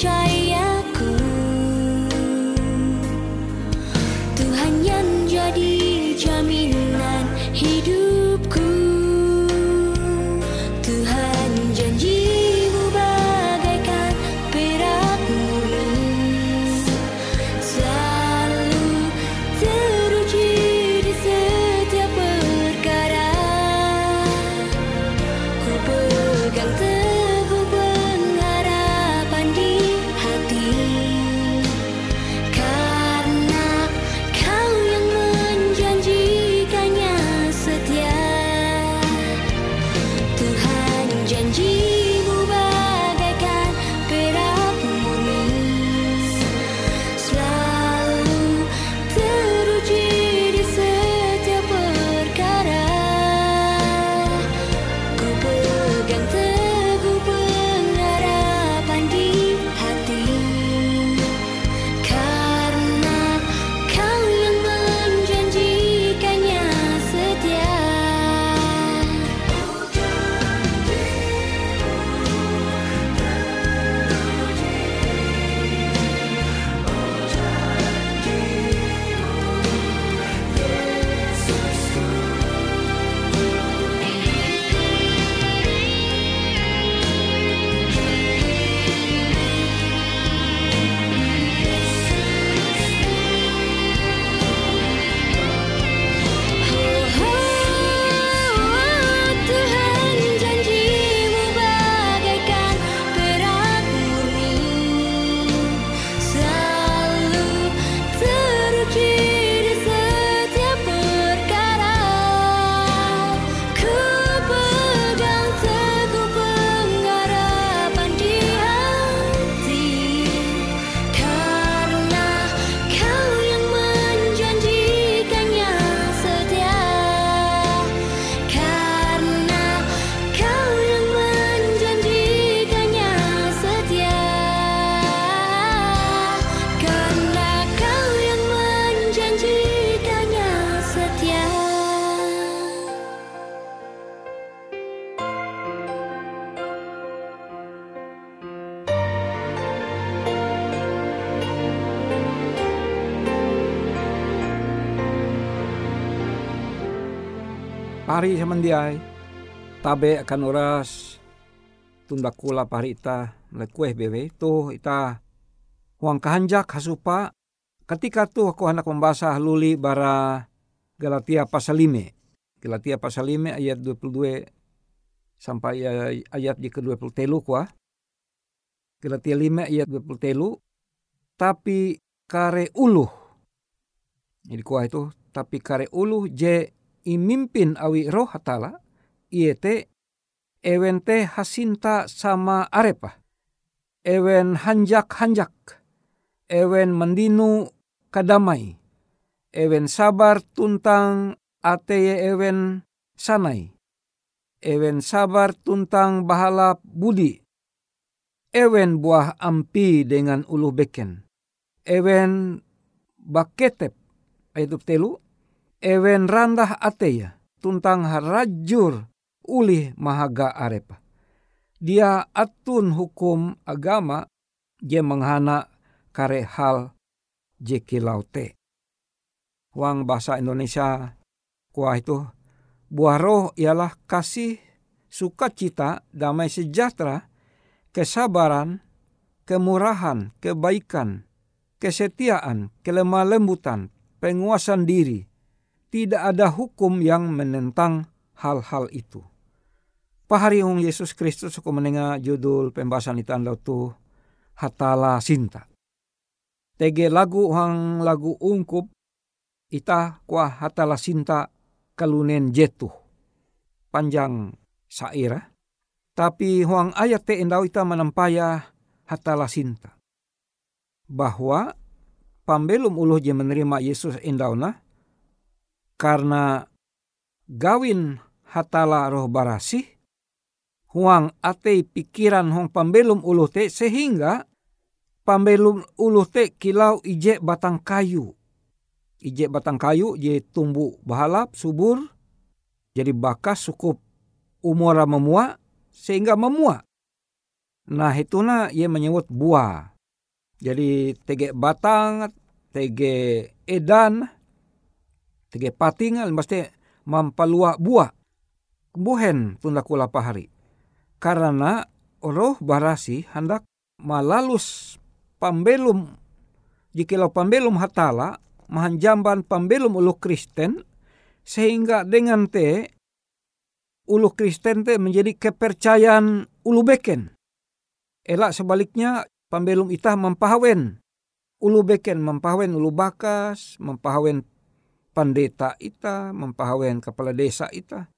ใจ pari samandiai tabe akan oras tunda kula pari ita lekue bewe to ita huang kahanjak hasupa ketika tu aku hendak membahas luli bara Galatia pasal 5. Galatia pasal 5 ayat 22 sampai ayat di ke-20 telu kuah. Galatia 5 ayat 20 telu. Tapi kare uluh. Jadi kuah itu. Tapi kare uluh je imimpin awi roh hatala. Iete ewen te hasinta sama arepa. Ewen hanjak-hanjak. Ewen mendinu kadamai. Ewen sabar tuntang ateye ewen sanai. Ewen sabar tuntang bahalap budi. Ewen buah ampi dengan ulu beken. Ewen baketep ayat telu. Ewen randah ateya tuntang harajur ulih mahaga arepa. Dia atun hukum agama je menghana kare hal je kilaute Wang bahasa Indonesia kuah itu buah roh ialah kasih, sukacita, damai sejahtera, kesabaran, kemurahan, kebaikan, kesetiaan, kelemah lembutan, penguasaan diri. Tidak ada hukum yang menentang hal-hal itu. Pahari Hong Yesus Kristus aku mendengar judul pembahasan itu anda tu hatala sinta. Tege lagu hang lagu ungkup ita kuah hatala sinta kalunen jetu. Panjang saira. Tapi huang ayat te endau ita menampaya hatala sinta. Bahwa pambelum uluh je menerima Yesus endauna karena gawin hatala roh barasi huang ate pikiran huang pambelum uluh te sehingga pambelum uluh te kilau ije batang kayu ije batang kayu je tumbuh bahalap subur jadi bakas cukup umur memua sehingga memua. Nah na ia menyebut buah. Jadi tege batang, tege edan, tege pating, mesti mampalua buah. Buhen tunda kula pahari. Karena roh barasi hendak malalus pambelum jikalau pambelum hatala mahanjamban pambelum ulu Kristen sehingga dengan te ulu Kristen te menjadi kepercayaan ulu beken. Elak sebaliknya pambelum itah mempahawen ulu beken mempahawen ulu bakas, mempahawen pandeta ita, mempahawen kepala desa ita.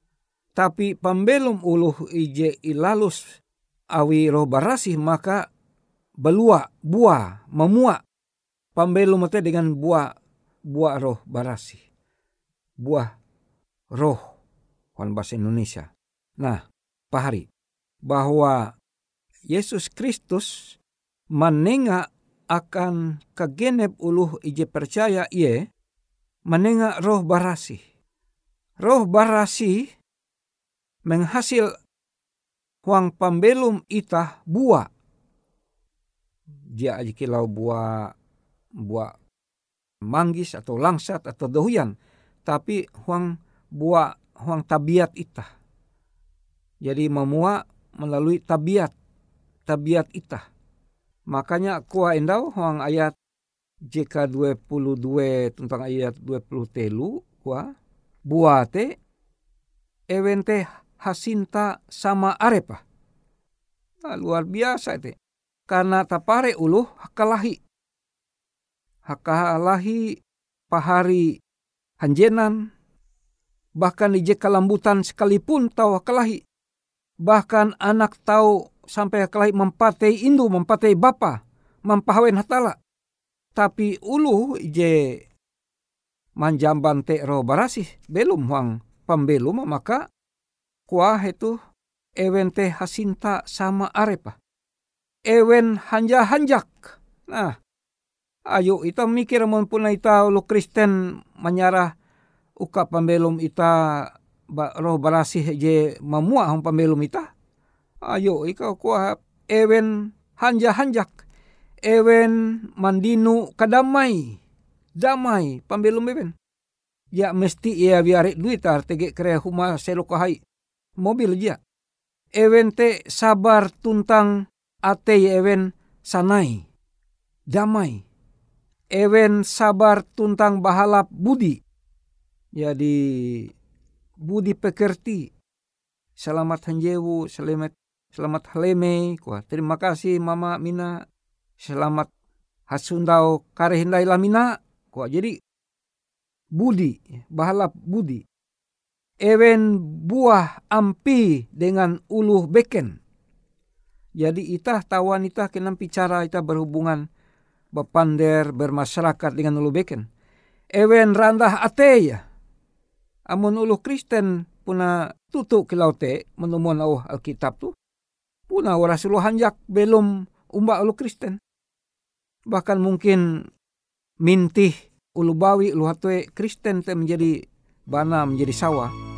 Tapi pambelum ulu ije ilalus awi roh barasih maka belua, buah, memua. Pambelum itu dengan buah buah roh barasi. Buah roh. Wan bahasa Indonesia. Nah, pahari. Bahwa Yesus Kristus menengah akan kegenep uluh ije percaya ie menengah roh barasi. Roh barasi menghasil huang pambelum itah buah. Dia aja kilau buah buah manggis atau langsat atau dohuyan tapi huang buah huang tabiat itah jadi memua melalui tabiat tabiat itah makanya kuah endau huang ayat JK 22 tentang ayat 20 telu kuah buah te ewente hasinta sama arepa nah, luar biasa te karena tapare uluh kalahi hakalahi pahari hanjenan, bahkan ije kalambutan sekalipun tahu kelahi. Bahkan anak tahu sampai kelahi mempatai indu, mempatai bapa, mempahawen hatala. Tapi ulu ije manjamban te roh barasih, belum huang pembelum maka kuah itu ewen te hasinta sama arepa. Ewen hanja-hanjak. Nah, ayo ita mikir mun puna ita lo Kristen menyarah uka pembelum ita roh barasih je mamua hong pembelum ita. Ayo ika kuah ewen hanja hanjak. Ewen mandinu kadamai. Damai pembelum ewen. ya mesti ia biari duit tar tege kere huma selo kahai mobil ja ewen te sabar tuntang ate ewen sanai. Damai. Ewen sabar tuntang bahalap budi. Jadi budi pekerti. Selamat hanjewu selamat selamat haleme. Kuah terima kasih mama mina selamat hasundau kare hindai lamina. Kuah jadi budi bahalap budi. Ewen buah ampi dengan uluh beken. Jadi itah tawan itah kenam bicara itah berhubungan bapander bermasyarakat dengan ulu beken. Ewen randah ate ya amun ulu Kristen puna tutu kilaute menemuan au Alkitab tu puna ora sulu hanjak belum umba ulu Kristen bahkan mungkin mintih ulu bawi ulu hatue Kristen te menjadi bana menjadi sawah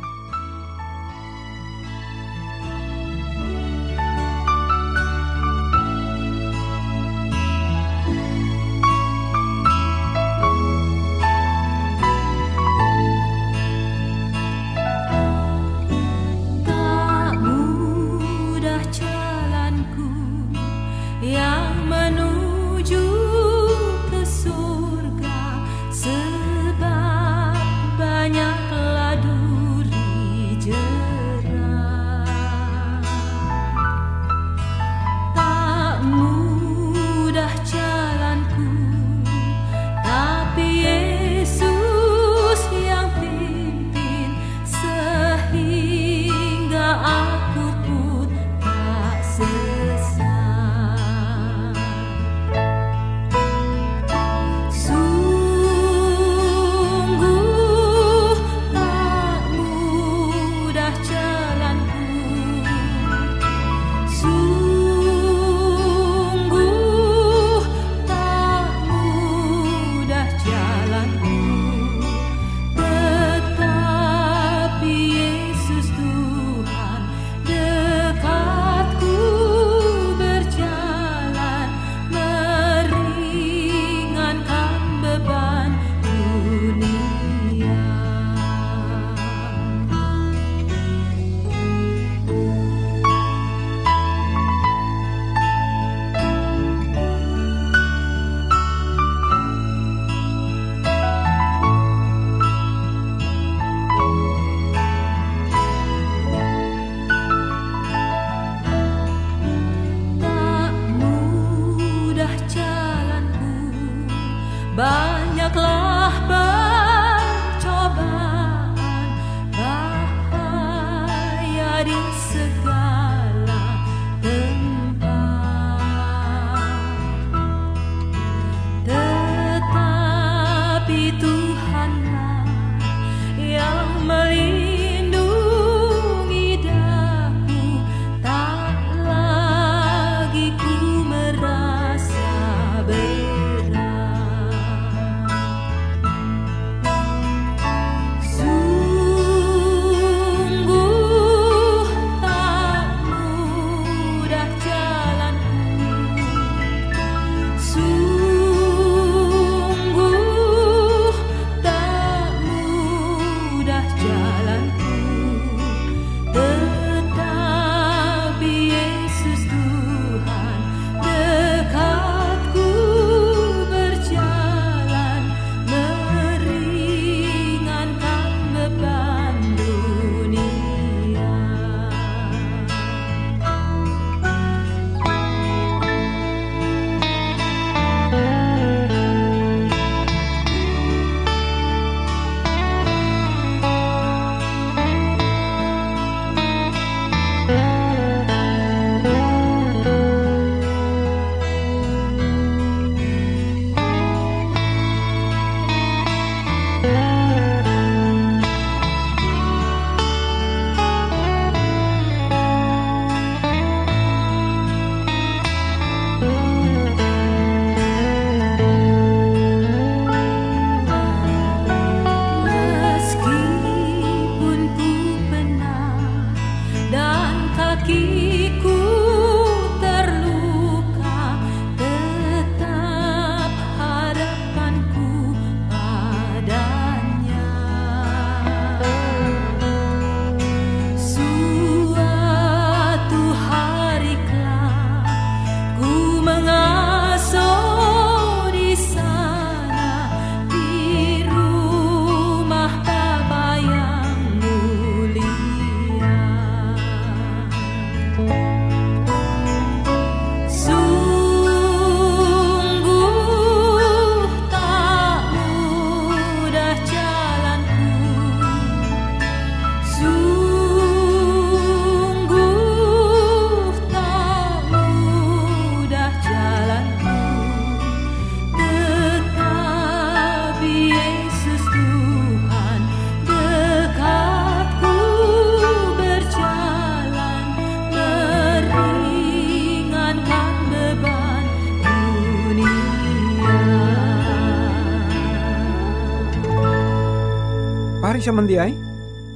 Samandiai.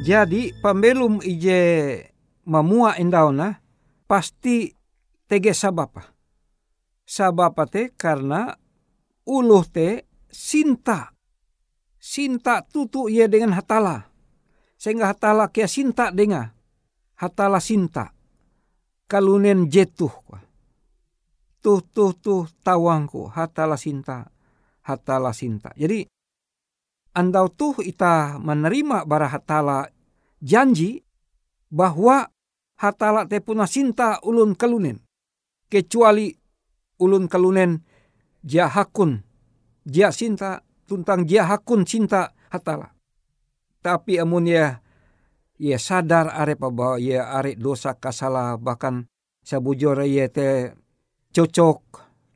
Jadi pembelum ije mamua endauna pasti tege sabapa. Sabapa te karena uluh te sinta. Sinta tutu ia dengan hatala. Sehingga hatala kia sinta denga. Hatala sinta. Kalunen jetuh. Tuh tuh tuh tawangku hatala sinta. Hatala sinta. Jadi andau tuh ita menerima bara hatala janji bahwa hatala te puna sinta ulun kalunen. Kecuali ulun kalunen jia hakun. Jia sinta tuntang jia hakun cinta hatala. Tapi amun ya ia sadar are bahwa ia are dosa kasala bahkan sabujur ia te cocok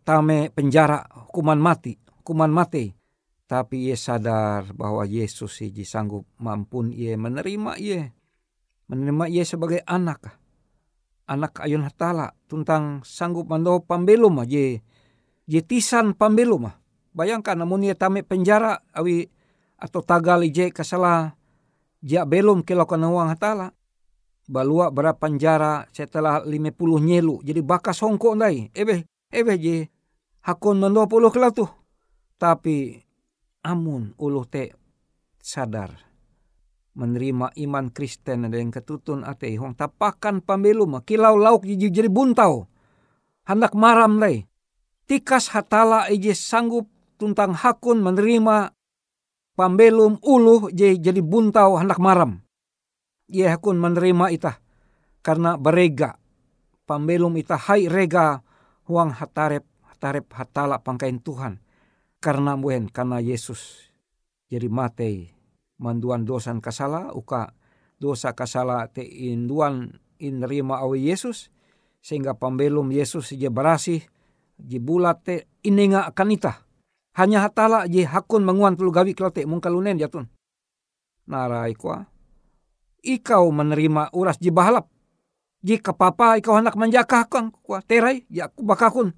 tame penjara hukuman mati hukuman mati tapi ia sadar bahwa Yesus iji sanggup mampun ia menerima ia. Menerima ia sebagai anak. Anak ayun hatala. Tuntang sanggup mando pambelum je. Je tisan pambelum. Bayangkan namun ia tame penjara awi atau tagal je kasala ja belum kilakukan uang hatala. Balua berapa penjara setelah lima puluh nyelu. Jadi bakas hongko ndai. Ebe, ebe je hakun mando puluh kelau tuh. Tapi amun uluh te sadar menerima iman Kristen yang ketutun ate hong tapakan pambelum kilau lauk jadi buntau hendak maram lay tikas hatala ije sanggup tuntang hakun menerima pambelum uluh jadi buntau hendak maram. Ia hakun menerima itah karena berega. Pambelum itah hai rega huang hatarep hatarep hatala pangkain Tuhan karena buen karena Yesus. Jadi mate manduan dosan kasala uka dosa kasala te induan in rima awi Yesus sehingga pembelum Yesus je berasih je bulat te inenga akan ita hanya hatala je hakun menguan telu gawi klote mungkalunen jatun. Narai kwa ikau menerima uras je bahalap. Jika papa ikau hendak menjakah kan kwa terai ya bakakun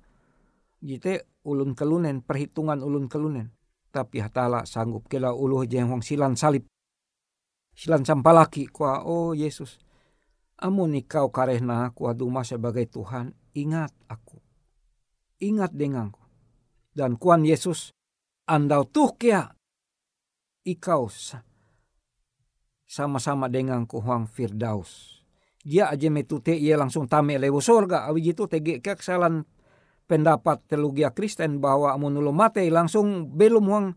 jite ulun kelunen perhitungan ulun kelunen. Tapi hatala sanggup kela uluh jeng hong silan salib. Silan sampalaki kuah oh Yesus amun ikau karehna kuah duma sebagai Tuhan ingat aku. Ingat denganku. Dan kuan Yesus andau tuh kia. Ikau sama-sama denganku huang Firdaus. Dia aja metute ia langsung tame lewo sorga. Awi itu tege kesalahan pendapat teologia Kristen bahwa amun mate langsung belum huang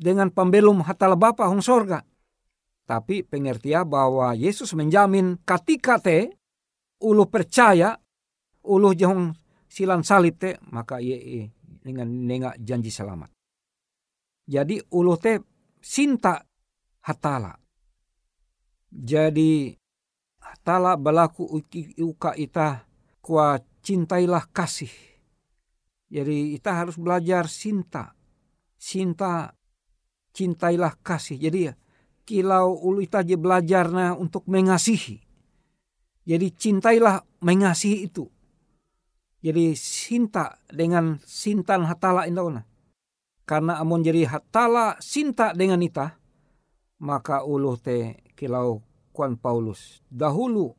dengan pembelum hatala bapa hong sorga. Tapi pengertian bahwa Yesus menjamin ketika te ulu percaya ulu jong silan salib te maka ye dengan nenga janji selamat. Jadi ulu te sinta hatala. Jadi hatala balaku uka ita kuat cintailah kasih jadi kita harus belajar cinta. Cinta, cintailah kasih. Jadi ya, kilau ulu ita je belajar nah untuk mengasihi. Jadi cintailah mengasihi itu. Jadi cinta dengan sintan hatala indauna. Karena amun jadi hatala cinta dengan ita, maka ulu te kilau kuan Paulus. Dahulu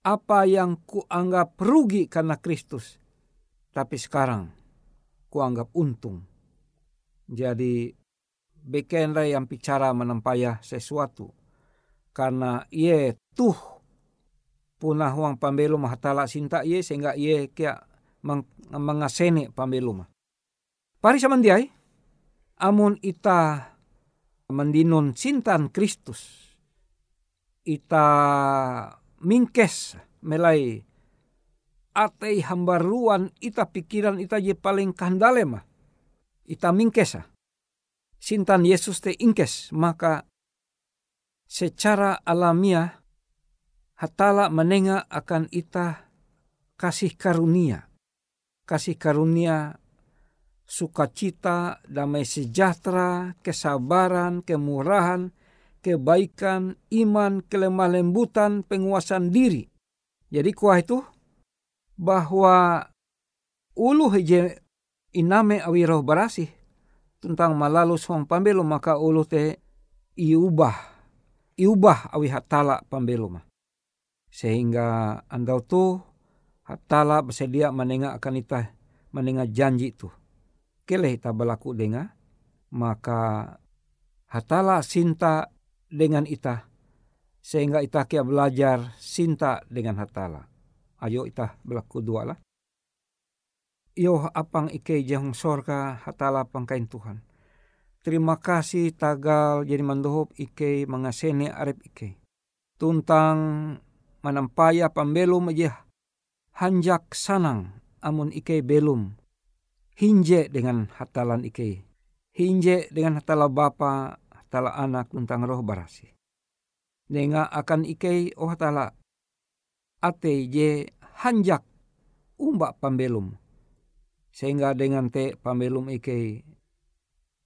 apa yang kuanggap rugi karena Kristus tapi sekarang kuanggap untung. Jadi bekenra yang bicara menempaya sesuatu. Karena ia tuh punah uang pambelu mahatala sinta ia sehingga ia kia meng, mengasene pambelu mah. Pari samandiai, amun ita mendinun sintan Kristus, ita mingkes melai atei hambaruan ita pikiran ita je paling kandale mah. Ita mingkesa. Sintan Yesus te ingkes maka secara alamiah hatala menenga akan ita kasih karunia. Kasih karunia sukacita, damai sejahtera, kesabaran, kemurahan, kebaikan, iman, kelemah lembutan, penguasaan diri. Jadi kuah itu bahwa ulu je iname awi roh barasih tentang malalu song pambelo maka ulu te iubah iubah awi hatala pambelum sehingga andau tu hatala bersedia menengah akan ita menengah janji tu. Keleh ita berlaku denga maka hatala sinta dengan ita sehingga ita kia belajar sinta dengan hatala ayo ita berlaku dua lah yo apang ike jang sorga hatala pangkain Tuhan Terima kasih tagal jadi mandohop ike mengasene arep ike. Tuntang manampaya pambelum aja hanjak sanang amun ike belum. Hinje dengan hatalan ike. Hinje dengan hatala bapa, hatala anak tuntang roh barasi. Nenga akan ike oh hatala ate je hanjak umbak pambelum. Sehingga dengan te pambelum ike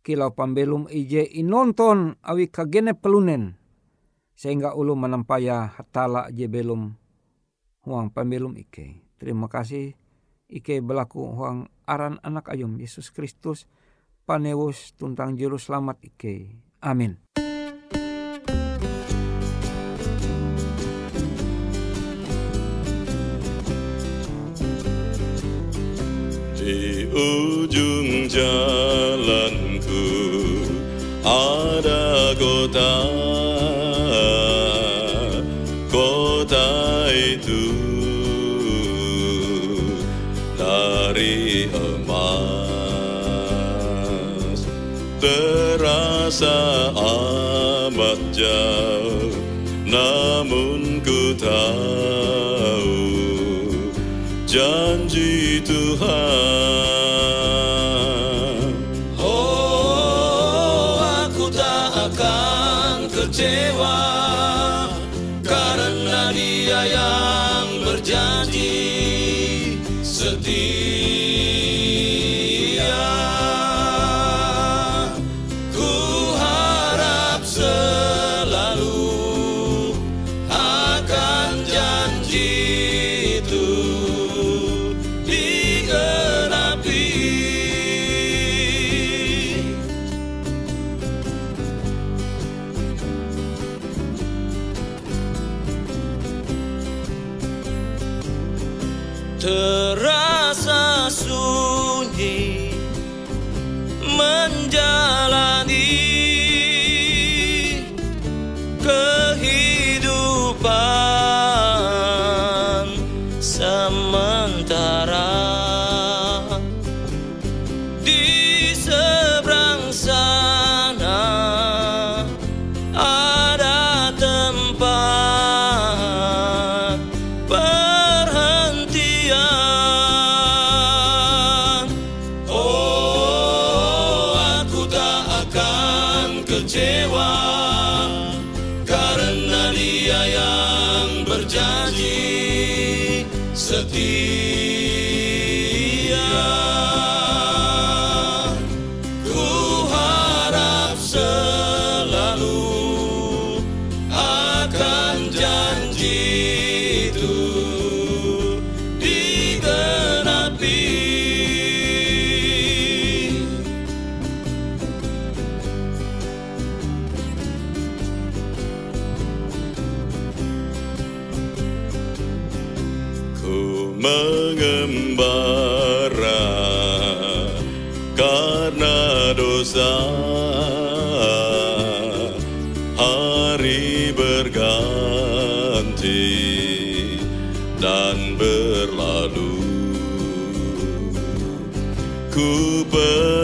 kilau pambelum ije inonton awi kagene pelunen sehingga ulu menampaya hatala je belum huang pambelum ike. Terima kasih ike berlaku huang aran anak ayum Yesus Kristus panewus tuntang juru selamat ike. Amin. Di ujung jalan ada kota. Kota itu dari emas terasa amat jauh namun ku tahu janji Tuhan berganti dan berlalu. Ku perlu